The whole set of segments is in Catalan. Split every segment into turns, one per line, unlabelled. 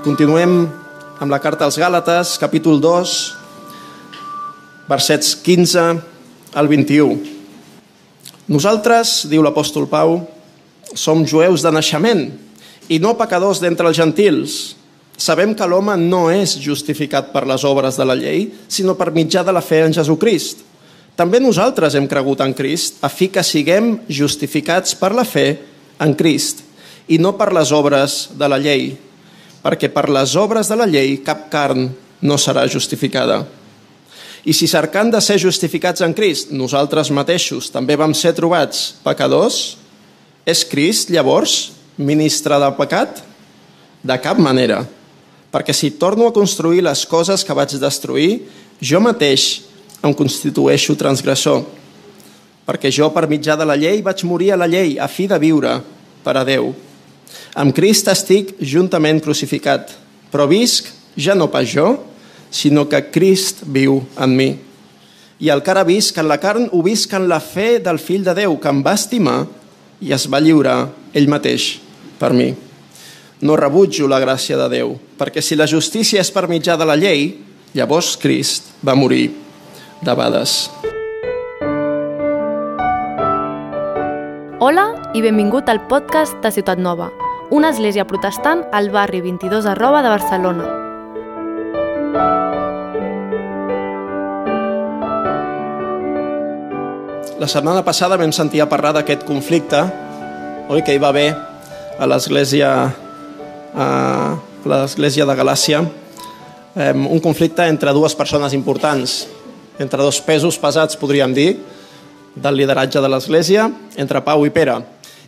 Continuem amb la carta als Gàlates, capítol 2, versets 15 al 21. Nosaltres, diu l'apòstol Pau, som jueus de naixement i no pecadors d'entre els gentils. Sabem que l'home no és justificat per les obres de la llei, sinó per mitjà de la fe en Jesucrist. També nosaltres hem cregut en Crist a fi que siguem justificats per la fe en Crist i no per les obres de la llei, perquè per les obres de la llei cap carn no serà justificada. I si cercant de ser justificats en Crist, nosaltres mateixos també vam ser trobats pecadors, és Crist, llavors, ministre del pecat? De cap manera. Perquè si torno a construir les coses que vaig destruir, jo mateix em constitueixo transgressor. Perquè jo, per mitjà de la llei, vaig morir a la llei a fi de viure per a Déu. Amb Crist estic juntament crucificat, però visc ja no pas jo, sinó que Crist viu en mi. I el que ara visc en la carn ho visc en la fe del fill de Déu, que em va estimar i es va lliurar ell mateix per mi. No rebutjo la gràcia de Déu, perquè si la justícia és per mitjà de la llei, llavors Crist va morir debades.
Hola i benvingut al podcast de Ciutat Nova, una església protestant al barri 22 arroba de Barcelona.
La setmana passada vam sentir a parlar d'aquest conflicte oi, que hi va haver a l'església a l'església de Galàcia un conflicte entre dues persones importants entre dos pesos pesats, podríem dir, del lideratge de l'Església, entre Pau i Pere.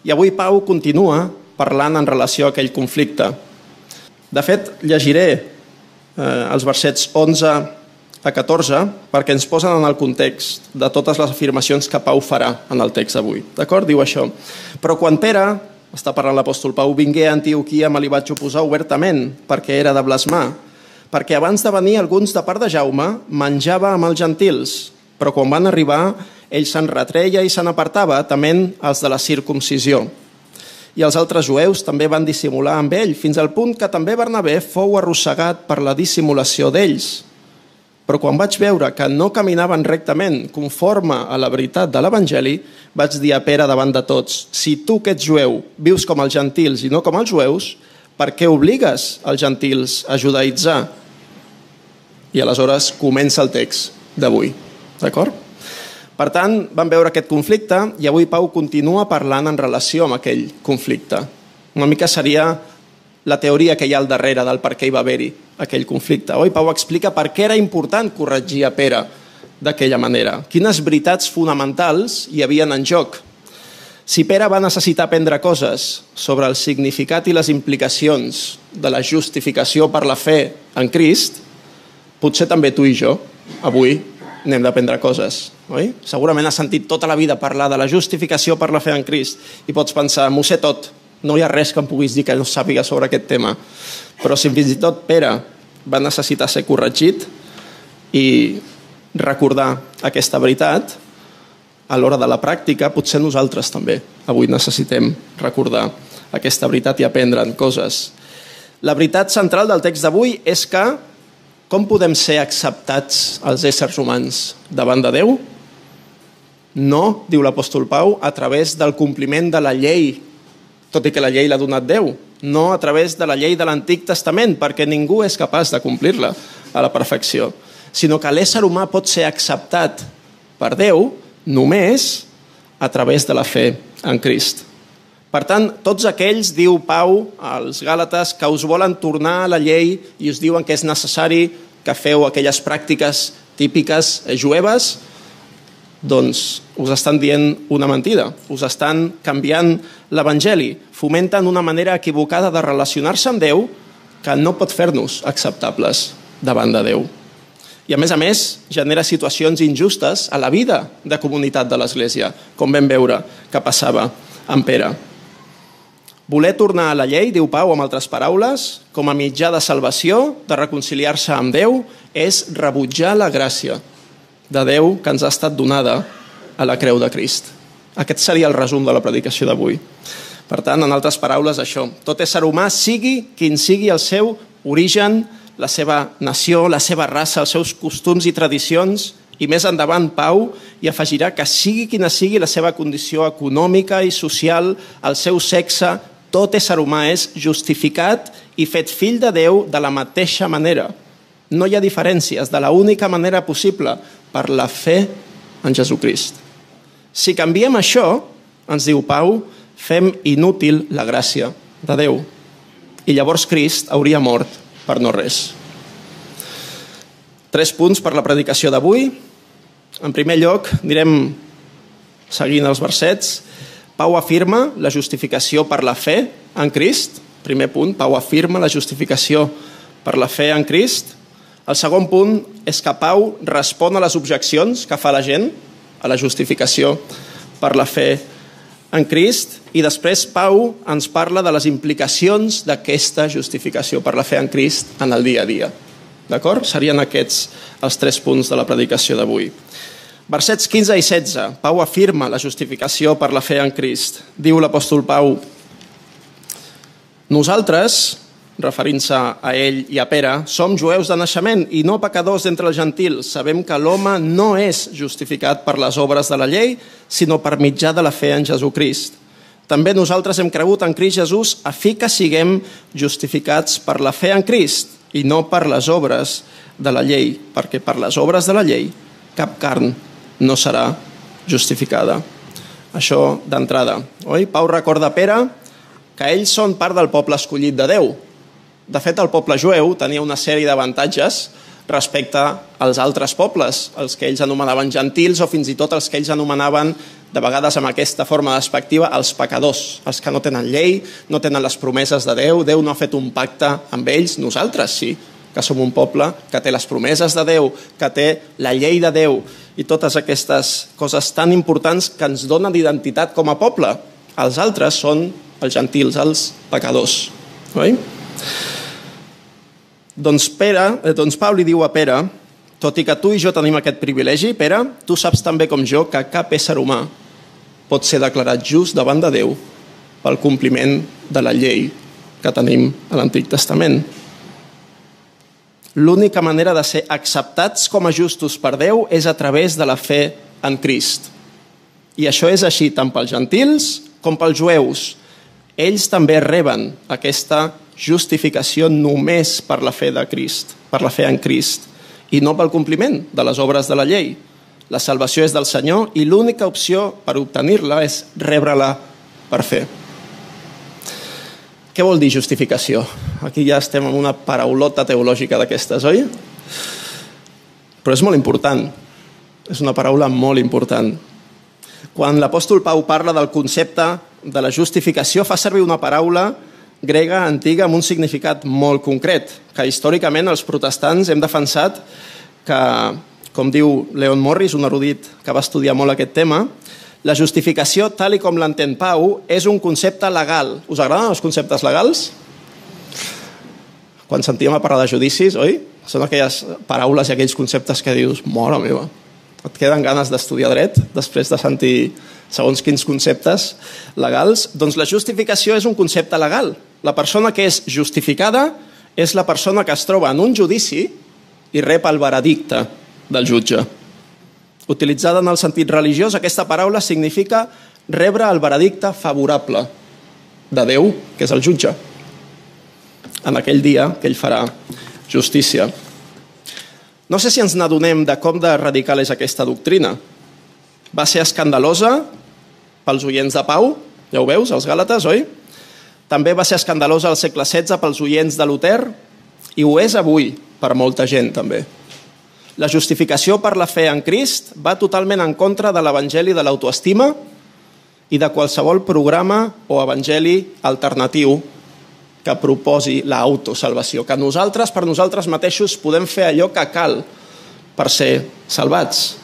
I avui Pau continua parlant en relació a aquell conflicte. De fet, llegiré eh, els versets 11 a 14 perquè ens posen en el context de totes les afirmacions que Pau farà en el text d'avui. D'acord? Diu això. Però quan Pere, està parlant l'apòstol Pau, vingué a Antioquia me li vaig oposar obertament perquè era de blasmar, perquè abans de venir alguns de part de Jaume menjava amb els gentils, però quan van arribar ell se'n retreia i se n'apartava, tement els de la circumcisió. I els altres jueus també van dissimular amb ell, fins al punt que també Bernabé fou arrossegat per la dissimulació d'ells. Però quan vaig veure que no caminaven rectament conforme a la veritat de l'Evangeli, vaig dir a Pere davant de tots, si tu que ets jueu vius com els gentils i no com els jueus, per què obligues els gentils a judaïtzar? I aleshores comença el text d'avui. D'acord? Per tant, vam veure aquest conflicte i avui Pau continua parlant en relació amb aquell conflicte. Una mica seria la teoria que hi ha al darrere del per què hi va haver-hi aquell conflicte. Oi, Pau explica per què era important corregir a Pere d'aquella manera. Quines veritats fonamentals hi havien en joc. Si Pere va necessitar aprendre coses sobre el significat i les implicacions de la justificació per la fe en Crist, potser també tu i jo, avui, n'hem d'aprendre coses, oi? Segurament has sentit tota la vida parlar de la justificació per la fe en Crist i pots pensar, m'ho sé tot, no hi ha res que em puguis dir que no sàpiga sobre aquest tema. Però si fins i tot Pere va necessitar ser corregit i recordar aquesta veritat, a l'hora de la pràctica, potser nosaltres també avui necessitem recordar aquesta veritat i aprendre'n coses. La veritat central del text d'avui és que com podem ser acceptats els éssers humans davant de Déu? No, diu l'apòstol Pau, a través del compliment de la llei, tot i que la llei l'ha donat Déu. No a través de la llei de l'Antic Testament, perquè ningú és capaç de complir-la a la perfecció, sinó que l'ésser humà pot ser acceptat per Déu només a través de la fe en Crist. Per tant, tots aquells, diu Pau als Gàlates, que us volen tornar a la llei i us diuen que és necessari que feu aquelles pràctiques típiques jueves, doncs us estan dient una mentida, us estan canviant l'Evangeli, fomenten una manera equivocada de relacionar-se amb Déu que no pot fer-nos acceptables davant de Déu. I a més a més genera situacions injustes a la vida de comunitat de l'Església, com vam veure que passava amb Pere. Voler tornar a la llei, diu Pau amb altres paraules, com a mitjà de salvació, de reconciliar-se amb Déu, és rebutjar la gràcia de Déu que ens ha estat donada a la creu de Crist. Aquest seria el resum de la predicació d'avui. Per tant, en altres paraules, això. Tot ésser humà, sigui quin sigui el seu origen, la seva nació, la seva raça, els seus costums i tradicions, i més endavant Pau i afegirà que sigui quina sigui la seva condició econòmica i social, el seu sexe, tot ésser humà és justificat i fet fill de Déu de la mateixa manera. No hi ha diferències, de la única manera possible, per la fe en Jesucrist. Si canviem això, ens diu Pau, fem inútil la gràcia de Déu. I llavors Crist hauria mort per no res. Tres punts per la predicació d'avui. En primer lloc, direm, seguint els versets, Pau afirma la justificació per la fe en Crist. Primer punt, Pau afirma la justificació per la fe en Crist. El segon punt és que Pau respon a les objeccions que fa la gent a la justificació per la fe en Crist i després Pau ens parla de les implicacions d'aquesta justificació per la fe en Crist en el dia a dia. D'acord? Serien aquests els tres punts de la predicació d'avui. Versets 15 i 16. Pau afirma la justificació per la fe en Crist. Diu l'apòstol Pau, nosaltres, referint-se a ell i a Pere, som jueus de naixement i no pecadors d'entre els gentils. Sabem que l'home no és justificat per les obres de la llei, sinó per mitjà de la fe en Jesucrist. També nosaltres hem cregut en Crist Jesús a fi que siguem justificats per la fe en Crist i no per les obres de la llei, perquè per les obres de la llei cap carn no serà justificada. Això d'entrada. Oi? Pau recorda Pere que ells són part del poble escollit de Déu. De fet, el poble jueu tenia una sèrie d'avantatges respecte als altres pobles, els que ells anomenaven gentils o fins i tot els que ells anomenaven, de vegades amb aquesta forma despectiva, els pecadors, els que no tenen llei, no tenen les promeses de Déu, Déu no ha fet un pacte amb ells, nosaltres sí, que som un poble que té les promeses de Déu, que té la llei de Déu i totes aquestes coses tan importants que ens donen identitat com a poble. Els altres són els gentils, els pecadors. Oi? Doncs, Pere, eh, doncs Pau li diu a Pere, tot i que tu i jo tenim aquest privilegi, Pere, tu saps també com jo que cap ésser humà pot ser declarat just davant de Déu pel compliment de la llei que tenim a l'Antic Testament. L'única manera de ser acceptats com a justos per Déu és a través de la fe en Crist. I això és així tant pels gentils com pels jueus. Ells també reben aquesta justificació només per la fe de Crist, per la fe en Crist, i no pel compliment de les obres de la llei. La salvació és del Senyor i l'única opció per obtenir-la és rebre-la per fer. Què vol dir justificació? Aquí ja estem en una paraulota teològica d'aquestes, oi? Però és molt important. És una paraula molt important. Quan l'apòstol Pau parla del concepte de la justificació, fa servir una paraula grega antiga amb un significat molt concret, que històricament els protestants hem defensat que, com diu Leon Morris, un erudit que va estudiar molt aquest tema, la justificació, tal i com l'entén Pau, és un concepte legal. Us agraden els conceptes legals? Quan sentíem a parlar de judicis, oi? Són aquelles paraules i aquells conceptes que dius, mora meva, et queden ganes d'estudiar dret després de sentir segons quins conceptes legals? Doncs la justificació és un concepte legal. La persona que és justificada és la persona que es troba en un judici i rep el veredicte del jutge. Utilitzada en el sentit religiós, aquesta paraula significa rebre el veredicte favorable de Déu, que és el jutge, en aquell dia que ell farà justícia. No sé si ens n'adonem de com de radical és aquesta doctrina. Va ser escandalosa pels oients de Pau, ja ho veus, els Gàlates, oi? També va ser escandalosa al segle XVI pels oients de Luther i ho és avui per molta gent, també. La justificació per la fe en Crist va totalment en contra de l'evangeli de l'autoestima i de qualsevol programa o evangeli alternatiu que proposi l'autosalvació, que nosaltres, per nosaltres mateixos, podem fer allò que cal per ser salvats.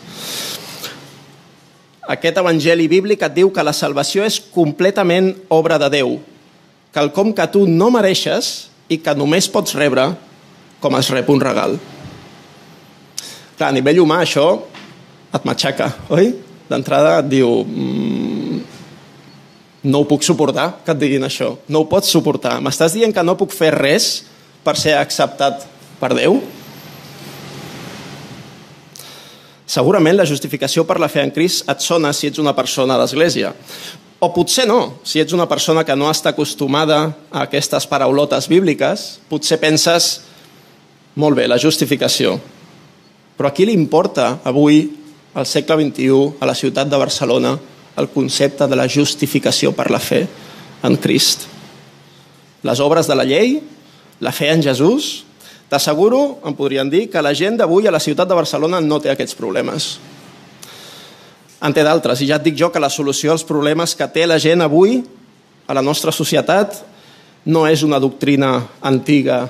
Aquest evangeli bíblic et diu que la salvació és completament obra de Déu, quelcom que tu no mereixes i que només pots rebre com es rep un regal. Clar, a nivell humà això et matxaca, oi? D'entrada et diu mmm, no ho puc suportar que et diguin això, no ho pots suportar. M'estàs dient que no puc fer res per ser acceptat per Déu? Segurament la justificació per la fe en Crist et sona si ets una persona d'església. O potser no, si ets una persona que no està acostumada a aquestes paraulotes bíbliques, potser penses, molt bé, la justificació. Però a qui li importa avui, al segle XXI, a la ciutat de Barcelona, el concepte de la justificació per la fe en Crist? Les obres de la llei, la fe en Jesús, T'asseguro, em podrien dir, que la gent d'avui a la ciutat de Barcelona no té aquests problemes. En té d'altres, i ja et dic jo que la solució als problemes que té la gent avui a la nostra societat no és una doctrina antiga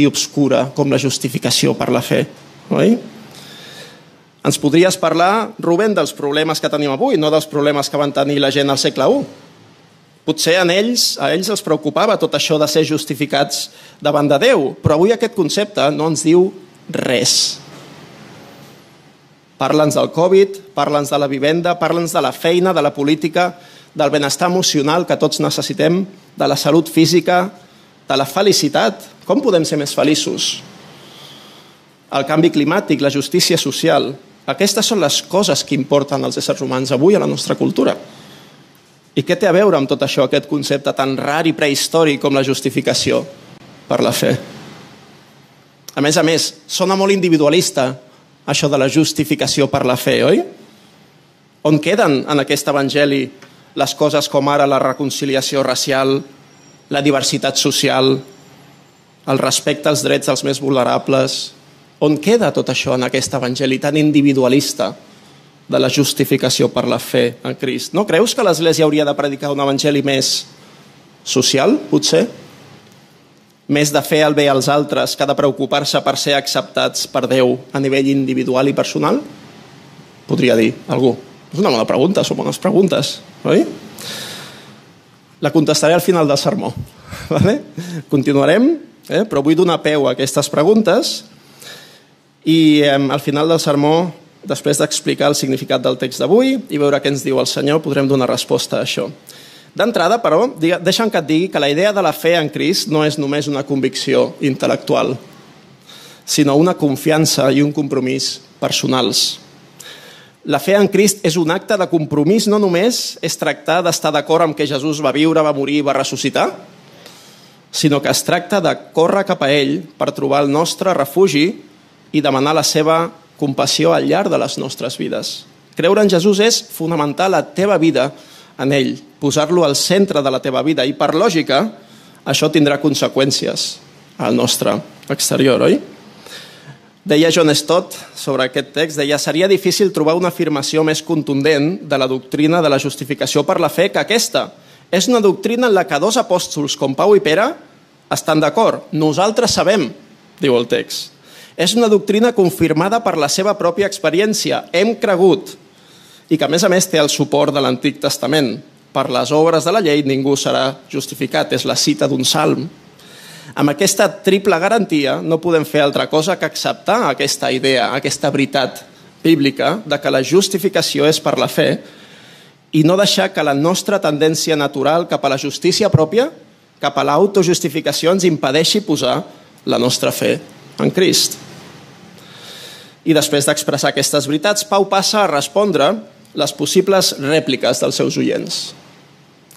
i obscura com la justificació per la fe, oi? Ens podries parlar, Rubén, dels problemes que tenim avui, no dels problemes que van tenir la gent al segle I. Potser en ells, a ells els preocupava tot això de ser justificats davant de Déu, però avui aquest concepte no ens diu res. Parla'ns del Covid, parla'ns de la vivenda, parla'ns de la feina, de la política, del benestar emocional que tots necessitem, de la salut física, de la felicitat. Com podem ser més feliços? El canvi climàtic, la justícia social. Aquestes són les coses que importen als éssers humans avui a la nostra cultura. I què té a veure amb tot això, aquest concepte tan rar i prehistòric com la justificació per la fe? A més a més, sona molt individualista això de la justificació per la fe, oi? On queden en aquest evangeli les coses com ara la reconciliació racial, la diversitat social, el respecte als drets dels més vulnerables? On queda tot això en aquest evangeli tan individualista? de la justificació per la fe en Crist. No creus que l'Església hauria de predicar un evangeli més social, potser? Més de fer el bé als altres que de preocupar-se per ser acceptats per Déu a nivell individual i personal? Podria dir algú. És una bona pregunta, són bones preguntes, oi? La contestaré al final del sermó. Vale? Continuarem, eh? però vull donar peu a aquestes preguntes i eh, al final del sermó Després d'explicar el significat del text d'avui i veure què ens diu el Senyor, podrem donar resposta a això. D'entrada, però, deixa'm que et digui que la idea de la fe en Crist no és només una convicció intel·lectual, sinó una confiança i un compromís personals. La fe en Crist és un acte de compromís, no només és tractar d'estar d'acord amb que Jesús va viure, va morir i va ressuscitar, sinó que es tracta de córrer cap a ell per trobar el nostre refugi i demanar la seva compassió al llarg de les nostres vides. Creure en Jesús és fonamentar la teva vida en ell, posar-lo al centre de la teva vida i, per lògica, això tindrà conseqüències al nostre exterior, oi? Deia John Stott sobre aquest text, deia seria difícil trobar una afirmació més contundent de la doctrina de la justificació per la fe que aquesta. És una doctrina en la que dos apòstols com Pau i Pere estan d'acord. Nosaltres sabem, diu el text. És una doctrina confirmada per la seva pròpia experiència. Hem cregut i que, a més a més, té el suport de l'Antic Testament. Per les obres de la llei ningú serà justificat. És la cita d'un salm. Amb aquesta triple garantia no podem fer altra cosa que acceptar aquesta idea, aquesta veritat bíblica de que la justificació és per la fe i no deixar que la nostra tendència natural cap a la justícia pròpia, cap a l'autojustificació, ens impedeixi posar la nostra fe en Crist. I després d'expressar aquestes veritats, Pau passa a respondre les possibles rèpliques dels seus oients.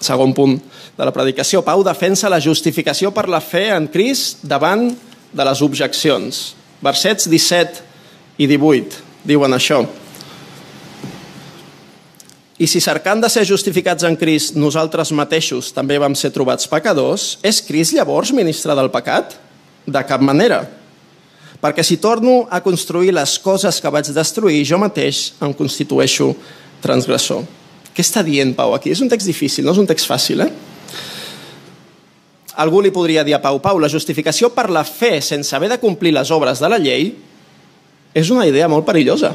Segon punt de la predicació, Pau defensa la justificació per la fe en Crist davant de les objeccions. Versets 17 i 18 diuen això. I si cercant de ser justificats en Crist nosaltres mateixos també vam ser trobats pecadors, és Crist llavors ministre del pecat? De cap manera perquè si torno a construir les coses que vaig destruir, jo mateix em constitueixo transgressor. Què està dient Pau aquí? És un text difícil, no és un text fàcil, eh? Algú li podria dir a Pau, Pau, la justificació per la fe sense haver de complir les obres de la llei és una idea molt perillosa.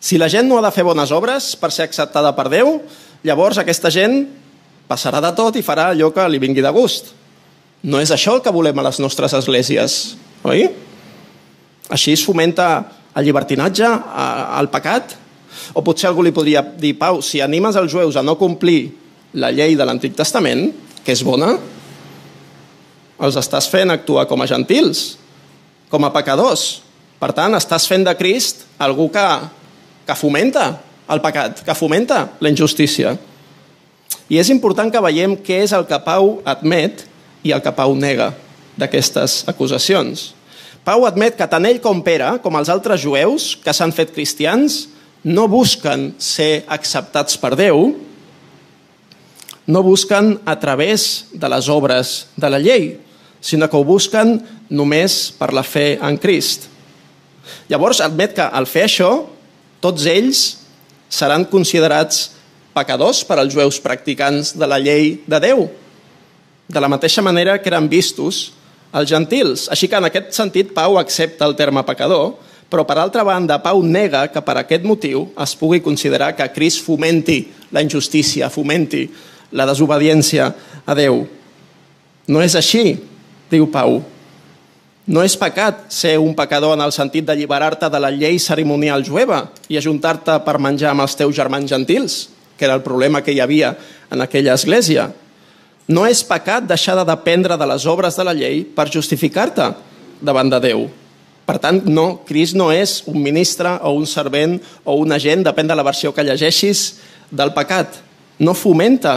Si la gent no ha de fer bones obres per ser acceptada per Déu, llavors aquesta gent passarà de tot i farà allò que li vingui de gust. No és això el que volem a les nostres esglésies, oi? Així es fomenta el llibertinatge, el pecat? O potser algú li podria dir, Pau, si animes els jueus a no complir la llei de l'Antic Testament, que és bona, Els estàs fent actuar com a gentils, com a pecadors. Per tant, estàs fent de Crist algú que, que fomenta el pecat, que fomenta la injustícia. I és important que veiem què és el que Pau admet i el que Pau nega d'aquestes acusacions. Pau admet que tant ell com Pere, com els altres jueus que s'han fet cristians, no busquen ser acceptats per Déu, no busquen a través de les obres de la llei, sinó que ho busquen només per la fe en Crist. Llavors admet que al fer això, tots ells seran considerats pecadors per als jueus practicants de la llei de Déu, de la mateixa manera que eren vistos els gentils. Així que en aquest sentit Pau accepta el terme pecador, però per altra banda Pau nega que per aquest motiu es pugui considerar que Crist fomenti la injustícia, fomenti la desobediència a Déu. No és així, diu Pau. No és pecat ser un pecador en el sentit d'alliberar-te de la llei cerimonial jueva i ajuntar-te per menjar amb els teus germans gentils, que era el problema que hi havia en aquella església. No és pecat deixar de dependre de les obres de la llei per justificar-te davant de Déu. Per tant, no, Crist no és un ministre o un servent o un agent, depèn de la versió que llegeixis, del pecat. No fomenta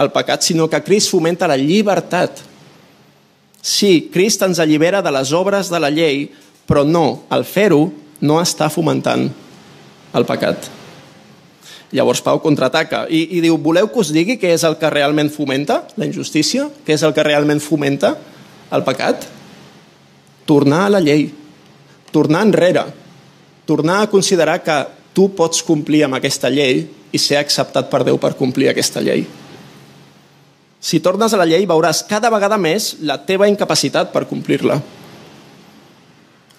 el pecat, sinó que Crist fomenta la llibertat. Sí, Crist ens allibera de les obres de la llei, però no, al fer-ho, no està fomentant el pecat. Llavors Pau contraataca i, i diu, voleu que us digui què és el que realment fomenta la injustícia? Què és el que realment fomenta el pecat? Tornar a la llei, tornar enrere, tornar a considerar que tu pots complir amb aquesta llei i ser acceptat per Déu per complir aquesta llei. Si tornes a la llei veuràs cada vegada més la teva incapacitat per complir-la.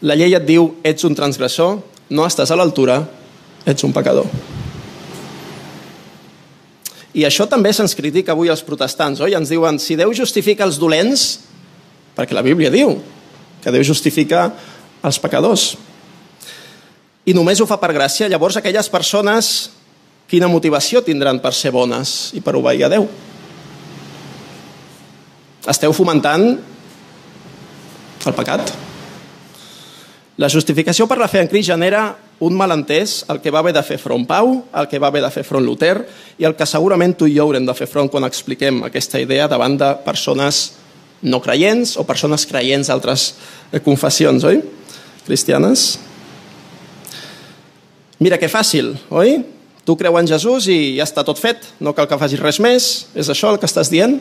La llei et diu, ets un transgressor, no estàs a l'altura, ets un pecador. I això també se'ns critica avui als protestants, oi? Ens diuen, si Déu justifica els dolents, perquè la Bíblia diu que Déu justifica els pecadors. I només ho fa per gràcia, llavors aquelles persones quina motivació tindran per ser bones i per obeir a Déu? Esteu fomentant el pecat? La justificació per la fe en Crist genera un malentès al que va haver de fer front Pau, al que va haver de fer front Luther i al que segurament tu i jo haurem de fer front quan expliquem aquesta idea davant de persones no creients o persones creients d'altres eh, confessions, oi? Cristianes. Mira que fàcil, oi? Tu creu en Jesús i ja està tot fet, no cal que facis res més. És això el que estàs dient?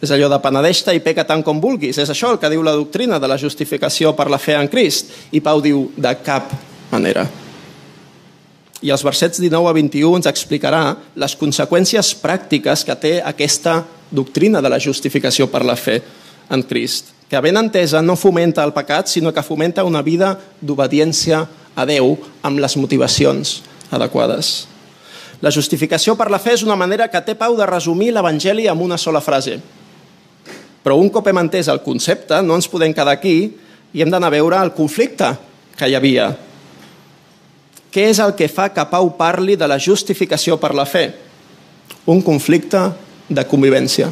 És allò de penedeix-te i peca tant com vulguis. És això el que diu la doctrina de la justificació per la fe en Crist. I Pau diu, de cap manera. I els versets 19 a 21 ens explicarà les conseqüències pràctiques que té aquesta doctrina de la justificació per la fe en Crist, que ben entesa no fomenta el pecat, sinó que fomenta una vida d'obediència a Déu amb les motivacions adequades. La justificació per la fe és una manera que té Pau de resumir l'Evangeli amb una sola frase. Però un cop hem entès el concepte, no ens podem quedar aquí i hem d'anar a veure el conflicte que hi havia. Què és el que fa que Pau parli de la justificació per la fe? Un conflicte de convivència.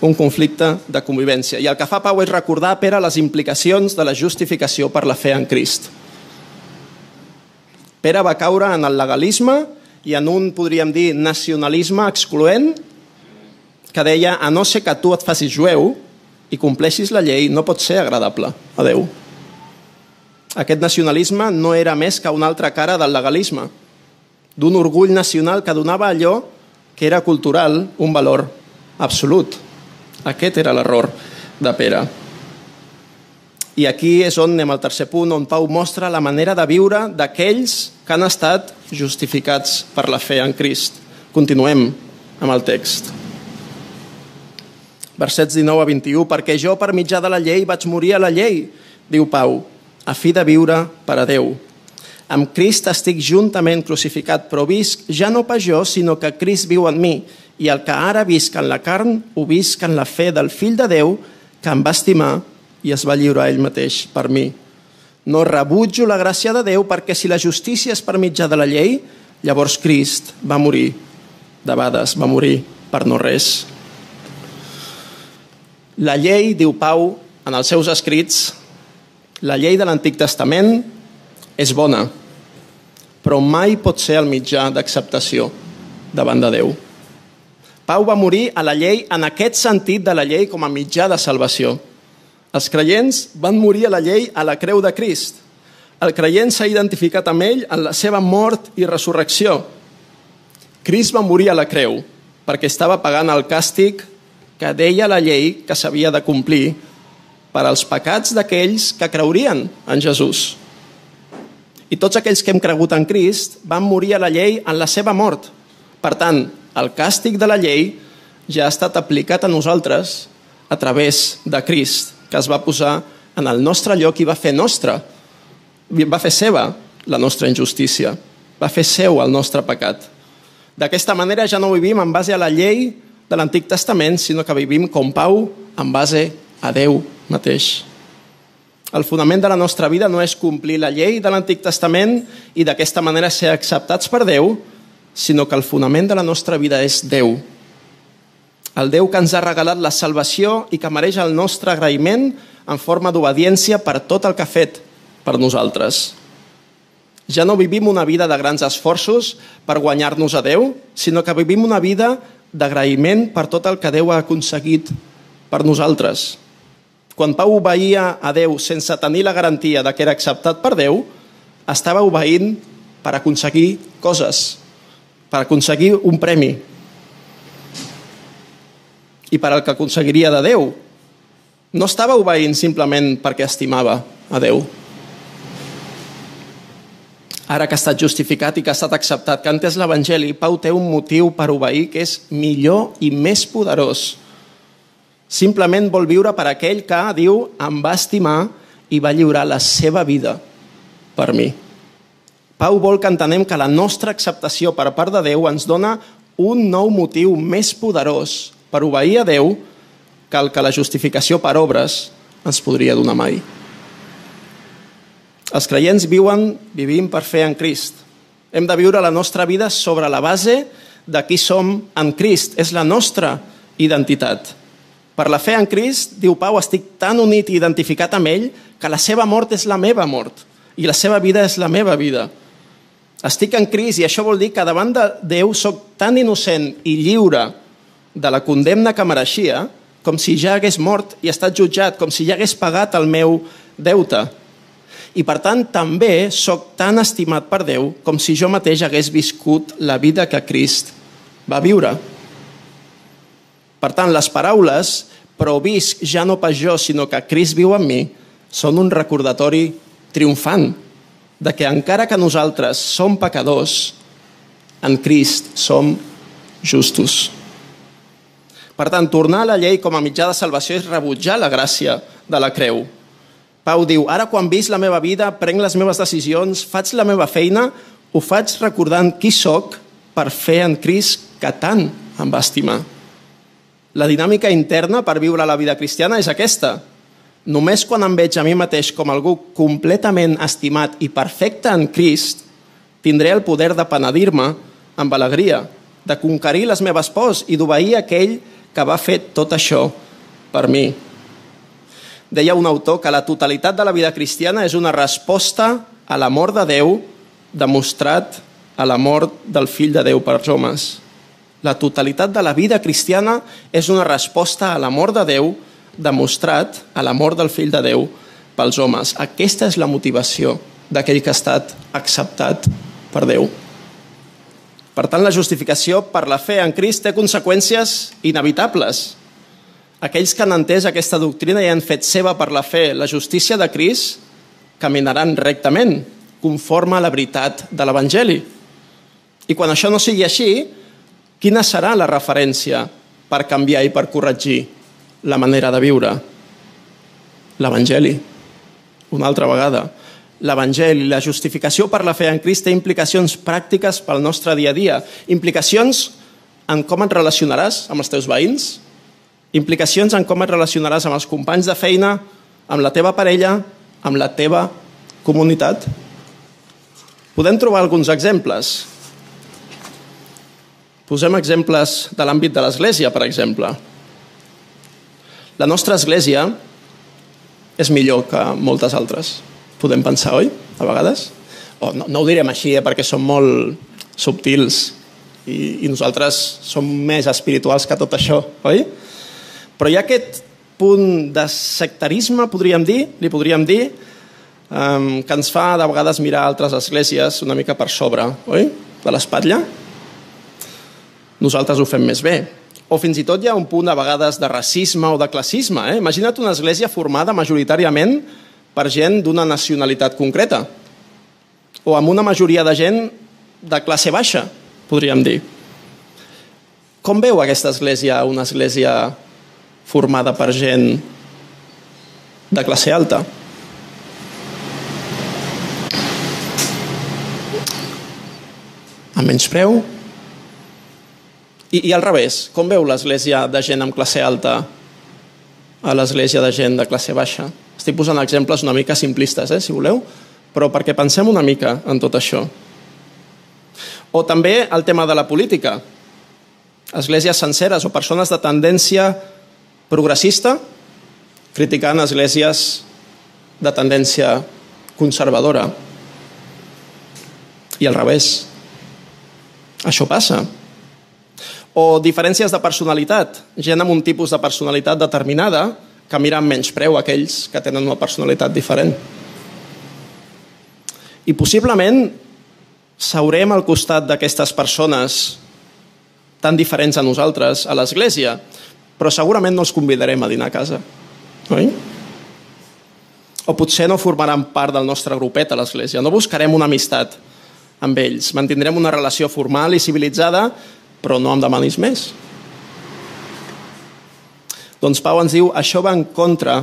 Un conflicte de convivència. I el que fa Pau és recordar a Pere les implicacions de la justificació per la fe en Crist. Pere va caure en el legalisme i en un, podríem dir, nacionalisme excloent que deia a no ser que tu et facis jueu i compleixis la llei, no pot ser agradable a Déu. Aquest nacionalisme no era més que una altra cara del legalisme, d'un orgull nacional que donava allò que era cultural un valor absolut. Aquest era l'error de Pere. I aquí és on anem al tercer punt, on Pau mostra la manera de viure d'aquells que han estat justificats per la fe en Crist. Continuem amb el text versets 19 a 21, perquè jo per mitjà de la llei vaig morir a la llei, diu Pau, a fi de viure per a Déu. Amb Crist estic juntament crucificat, però visc ja no pas jo, sinó que Crist viu en mi, i el que ara visc en la carn, ho visc en la fe del fill de Déu, que em va estimar i es va lliurar ell mateix per mi. No rebutjo la gràcia de Déu perquè si la justícia és per mitjà de la llei, llavors Crist va morir debades, va morir per no res. La llei, diu Pau en els seus escrits, la llei de l'Antic Testament és bona, però mai pot ser el mitjà d'acceptació davant de Déu. Pau va morir a la llei en aquest sentit de la llei com a mitjà de salvació. Els creients van morir a la llei a la creu de Crist. El creient s'ha identificat amb ell en la seva mort i resurrecció. Crist va morir a la creu perquè estava pagant el càstig que deia la llei que s'havia de complir per als pecats d'aquells que creurien en Jesús. I tots aquells que hem cregut en Crist van morir a la llei en la seva mort. Per tant, el càstig de la llei ja ha estat aplicat a nosaltres a través de Crist, que es va posar en el nostre lloc i va fer nostre, va fer seva la nostra injustícia, va fer seu el nostre pecat. D'aquesta manera ja no vivim en base a la llei de l'Antic Testament, sinó que vivim com Pau en base a Déu mateix. El fonament de la nostra vida no és complir la llei de l'Antic Testament i d'aquesta manera ser acceptats per Déu, sinó que el fonament de la nostra vida és Déu. El Déu que ens ha regalat la salvació i que mereix el nostre agraïment en forma d'obediència per tot el que ha fet per nosaltres. Ja no vivim una vida de grans esforços per guanyar-nos a Déu, sinó que vivim una vida d'agraïment per tot el que Déu ha aconseguit per nosaltres. Quan Pau obeïa a Déu sense tenir la garantia de que era acceptat per Déu, estava obeint per aconseguir coses, per aconseguir un premi i per al que aconseguiria de Déu. No estava obeint simplement perquè estimava a Déu. Ara que ha estat justificat i que ha estat acceptat, que ha entès l'Evangeli, Pau té un motiu per obeir que és millor i més poderós. Simplement vol viure per aquell que, diu, em va estimar i va lliurar la seva vida per mi. Pau vol que entenem que la nostra acceptació per part de Déu ens dona un nou motiu més poderós per obeir a Déu que el que la justificació per obres ens podria donar mai. Els creients viuen, vivim per fer en Crist. Hem de viure la nostra vida sobre la base de qui som en Crist. És la nostra identitat. Per la fe en Crist, diu Pau, estic tan unit i identificat amb ell que la seva mort és la meva mort i la seva vida és la meva vida. Estic en Crist i això vol dir que davant de Déu sóc tan innocent i lliure de la condemna que mereixia com si ja hagués mort i estat jutjat, com si ja hagués pagat el meu deute i per tant també sóc tan estimat per Déu com si jo mateix hagués viscut la vida que Crist va viure. Per tant, les paraules però visc ja no pas jo, sinó que Crist viu en mi, són un recordatori triomfant de que encara que nosaltres som pecadors, en Crist som justos. Per tant, tornar a la llei com a mitjà de salvació és rebutjar la gràcia de la creu, Pau diu, ara quan visc la meva vida, prenc les meves decisions, faig la meva feina, ho faig recordant qui sóc per fer en Crist que tant em va estimar. La dinàmica interna per viure la vida cristiana és aquesta. Només quan em veig a mi mateix com algú completament estimat i perfecte en Crist, tindré el poder de penedir-me amb alegria, de conquerir les meves pors i d'obeir aquell que va fer tot això per mi deia un autor que la totalitat de la vida cristiana és una resposta a l'amor de Déu demostrat a la mort del fill de Déu per homes. La totalitat de la vida cristiana és una resposta a l'amor de Déu demostrat a l'amor del fill de Déu pels homes. Aquesta és la motivació d'aquell que ha estat acceptat per Déu. Per tant, la justificació per la fe en Crist té conseqüències inevitables aquells que han entès aquesta doctrina i han fet seva per la fe la justícia de Crist caminaran rectament, conforme a la veritat de l'Evangeli. I quan això no sigui així, quina serà la referència per canviar i per corregir la manera de viure? L'Evangeli. Una altra vegada. L'Evangeli, la justificació per la fe en Crist té implicacions pràctiques pel nostre dia a dia. Implicacions en com et relacionaràs amb els teus veïns, implicacions en com et relacionaràs amb els companys de feina, amb la teva parella, amb la teva comunitat. Podem trobar alguns exemples. Posem exemples de l'àmbit de l'Església, per exemple. La nostra Església és millor que moltes altres. Podem pensar, oi? A vegades. O no, no ho direm així, eh, perquè som molt subtils i, i nosaltres som més espirituals que tot això, oi? Però hi ha aquest punt de sectarisme, podríem dir, li podríem dir, um, que ens fa de vegades mirar altres esglésies una mica per sobre, oi? De l'espatlla. Nosaltres ho fem més bé. O fins i tot hi ha un punt a vegades de racisme o de classisme. Eh? Imagina't una església formada majoritàriament per gent d'una nacionalitat concreta o amb una majoria de gent de classe baixa, podríem dir. Com veu aquesta església una església formada per gent de classe alta? Amb menys preu? I, I al revés, com veu l'església de gent amb classe alta a l'església de gent de classe baixa? Estic posant exemples una mica simplistes, eh, si voleu, però perquè pensem una mica en tot això. O també el tema de la política. Esglésies senceres o persones de tendència progressista criticant esglésies de tendència conservadora. I al revés. Això passa. O diferències de personalitat. Gent amb un tipus de personalitat determinada que mira amb menys preu aquells que tenen una personalitat diferent. I possiblement seurem al costat d'aquestes persones tan diferents a nosaltres a l'església, però segurament no els convidarem a dinar a casa. Oi? O potser no formaran part del nostre grupet a l'església. No buscarem una amistat amb ells. Mantindrem una relació formal i civilitzada, però no em demanis més. Doncs Pau ens diu, això va en contra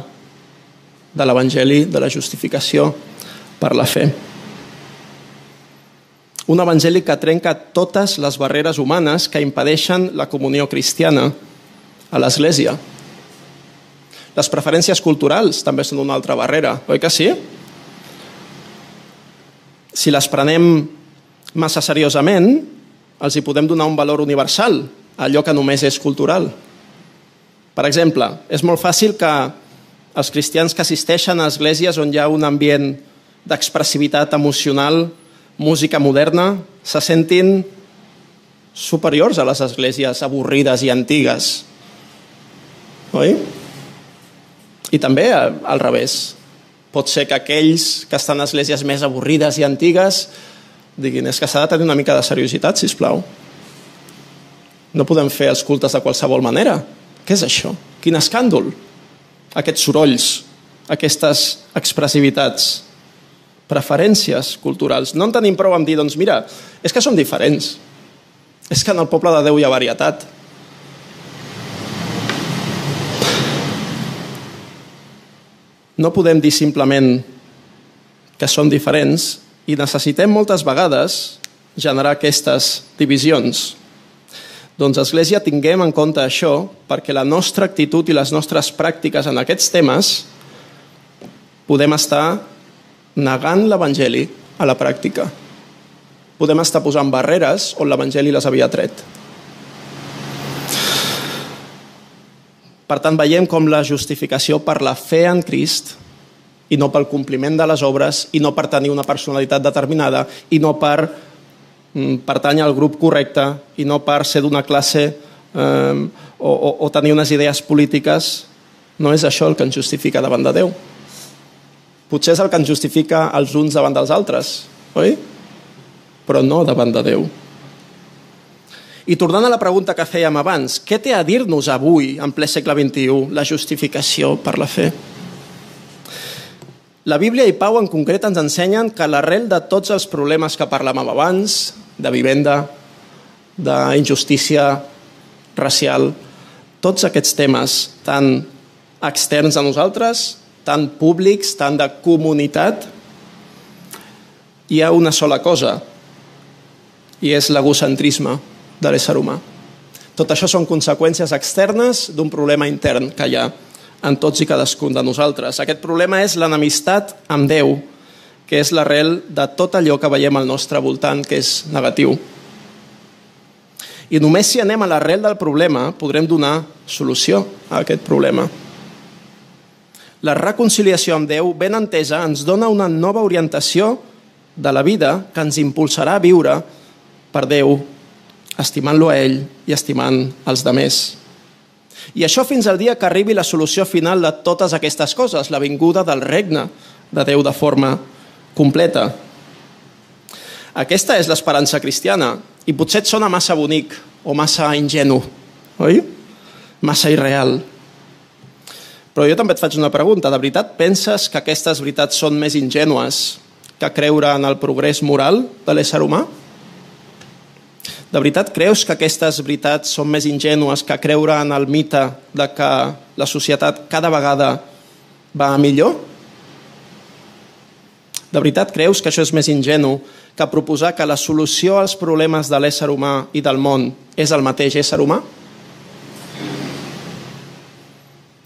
de l'Evangeli de la justificació per la fe. Un evangeli que trenca totes les barreres humanes que impedeixen la comunió cristiana a l'Església. Les preferències culturals també són una altra barrera, oi que sí? Si les prenem massa seriosament, els hi podem donar un valor universal a allò que només és cultural. Per exemple, és molt fàcil que els cristians que assisteixen a esglésies on hi ha un ambient d'expressivitat emocional, música moderna, se sentin superiors a les esglésies avorrides i antigues. Oi? I també al revés. Pot ser que aquells que estan a esglésies més avorrides i antigues diguin és que s'ha de tenir una mica de seriositat, si plau. No podem fer els cultes de qualsevol manera. Què és això? Quin escàndol? Aquests sorolls, aquestes expressivitats, preferències culturals. No en tenim prou amb dir, doncs mira, és que som diferents. És que en el poble de Déu hi ha varietat. No podem dir simplement que som diferents i necessitem moltes vegades generar aquestes divisions. Doncs, Església, tinguem en compte això perquè la nostra actitud i les nostres pràctiques en aquests temes podem estar negant l'Evangeli a la pràctica. Podem estar posant barreres on l'Evangeli les havia tret. Per tant, veiem com la justificació per la fe en Crist i no pel compliment de les obres i no per tenir una personalitat determinada i no per mm, pertany al grup correcte i no per ser d'una classe eh, o, o, o tenir unes idees polítiques no és això el que ens justifica davant de Déu potser és el que ens justifica els uns davant dels altres oi? però no davant de Déu i tornant a la pregunta que fèiem abans, què té a dir-nos avui, en ple segle XXI, la justificació per la fe? La Bíblia i Pau en concret ens ensenyen que l'arrel de tots els problemes que parlàvem abans, de vivenda, d'injustícia racial, tots aquests temes tan externs a nosaltres, tan públics, tan de comunitat, hi ha una sola cosa, i és l'egocentrisme de l'ésser humà. Tot això són conseqüències externes d'un problema intern que hi ha en tots i cadascun de nosaltres. Aquest problema és l'enemistat amb Déu, que és l'arrel de tot allò que veiem al nostre voltant, que és negatiu. I només si anem a l'arrel del problema podrem donar solució a aquest problema. La reconciliació amb Déu, ben entesa, ens dona una nova orientació de la vida que ens impulsarà a viure per Déu, estimant-lo a ell i estimant els demés. I això fins al dia que arribi la solució final de totes aquestes coses, la vinguda del regne de Déu de forma completa. Aquesta és l'esperança cristiana i potser et sona massa bonic o massa ingenu, oi? Massa irreal. Però jo també et faig una pregunta. De veritat penses que aquestes veritats són més ingènues que creure en el progrés moral de l'ésser humà? De veritat creus que aquestes veritats són més ingènues que creure en el mite de que la societat cada vegada va millor? De veritat creus que això és més ingenu que proposar que la solució als problemes de l'ésser humà i del món és el mateix ésser humà?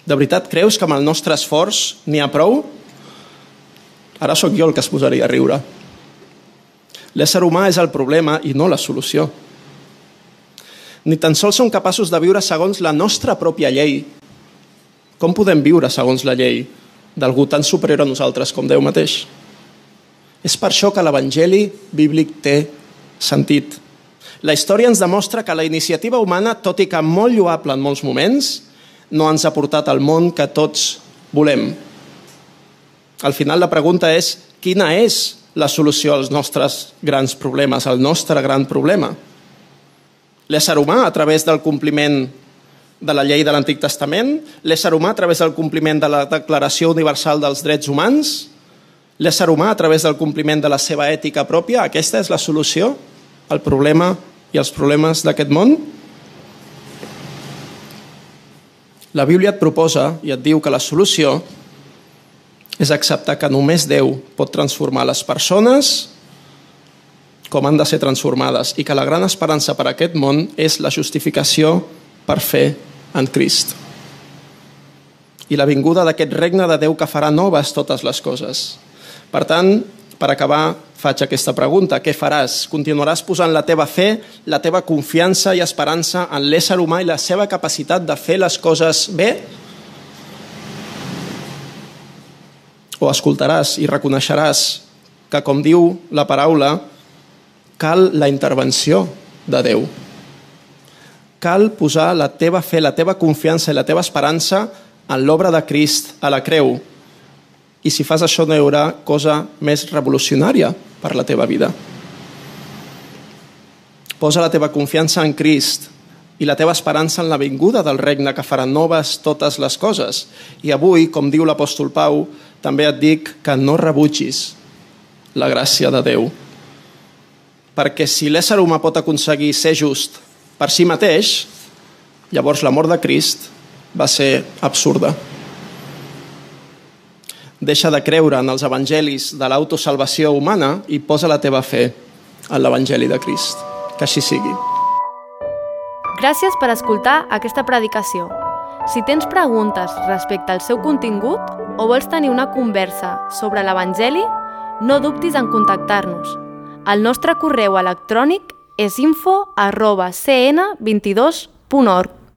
De veritat creus que amb el nostre esforç n'hi ha prou? Ara sóc jo el que es posaria a riure. L'ésser humà és el problema i no la solució ni tan sols som capaços de viure segons la nostra pròpia llei. Com podem viure segons la llei d'algú tan superior a nosaltres com Déu mateix? És per això que l'Evangeli bíblic té sentit. La història ens demostra que la iniciativa humana, tot i que molt lloable en molts moments, no ens ha portat al món que tots volem. Al final la pregunta és quina és la solució als nostres grans problemes, al nostre gran problema? L'ésser humà a través del compliment de la llei de l'Antic Testament, l'ésser humà a través del compliment de la Declaració Universal dels Drets Humans, l'ésser humà a través del compliment de la seva ètica pròpia. Aquesta és la solució al problema i als problemes d'aquest món? La Bíblia et proposa i et diu que la solució és acceptar que només Déu pot transformar les persones com han de ser transformades i que la gran esperança per a aquest món és la justificació per fer en Crist. I la vinguda d'aquest regne de Déu que farà noves totes les coses. Per tant, per acabar, faig aquesta pregunta. Què faràs? Continuaràs posant la teva fe, la teva confiança i esperança en l'ésser humà i la seva capacitat de fer les coses bé? O escoltaràs i reconeixeràs que, com diu la paraula, cal la intervenció de Déu. Cal posar la teva fe, la teva confiança i la teva esperança en l'obra de Crist a la creu. I si fas això no hi haurà cosa més revolucionària per la teva vida. Posa la teva confiança en Crist i la teva esperança en la vinguda del regne que farà noves totes les coses. I avui, com diu l'apòstol Pau, també et dic que no rebutgis la gràcia de Déu perquè si l'ésser humà pot aconseguir ser just per si mateix, llavors la mort de Crist va ser absurda. Deixa de creure en els evangelis de l'autosalvació humana i posa la teva fe en l'evangeli de Crist. Que així sigui.
Gràcies per escoltar aquesta predicació. Si tens preguntes respecte al seu contingut o vols tenir una conversa sobre l'Evangeli, no dubtis en contactar-nos el nostre correu electrònic és info arroba cn22.org.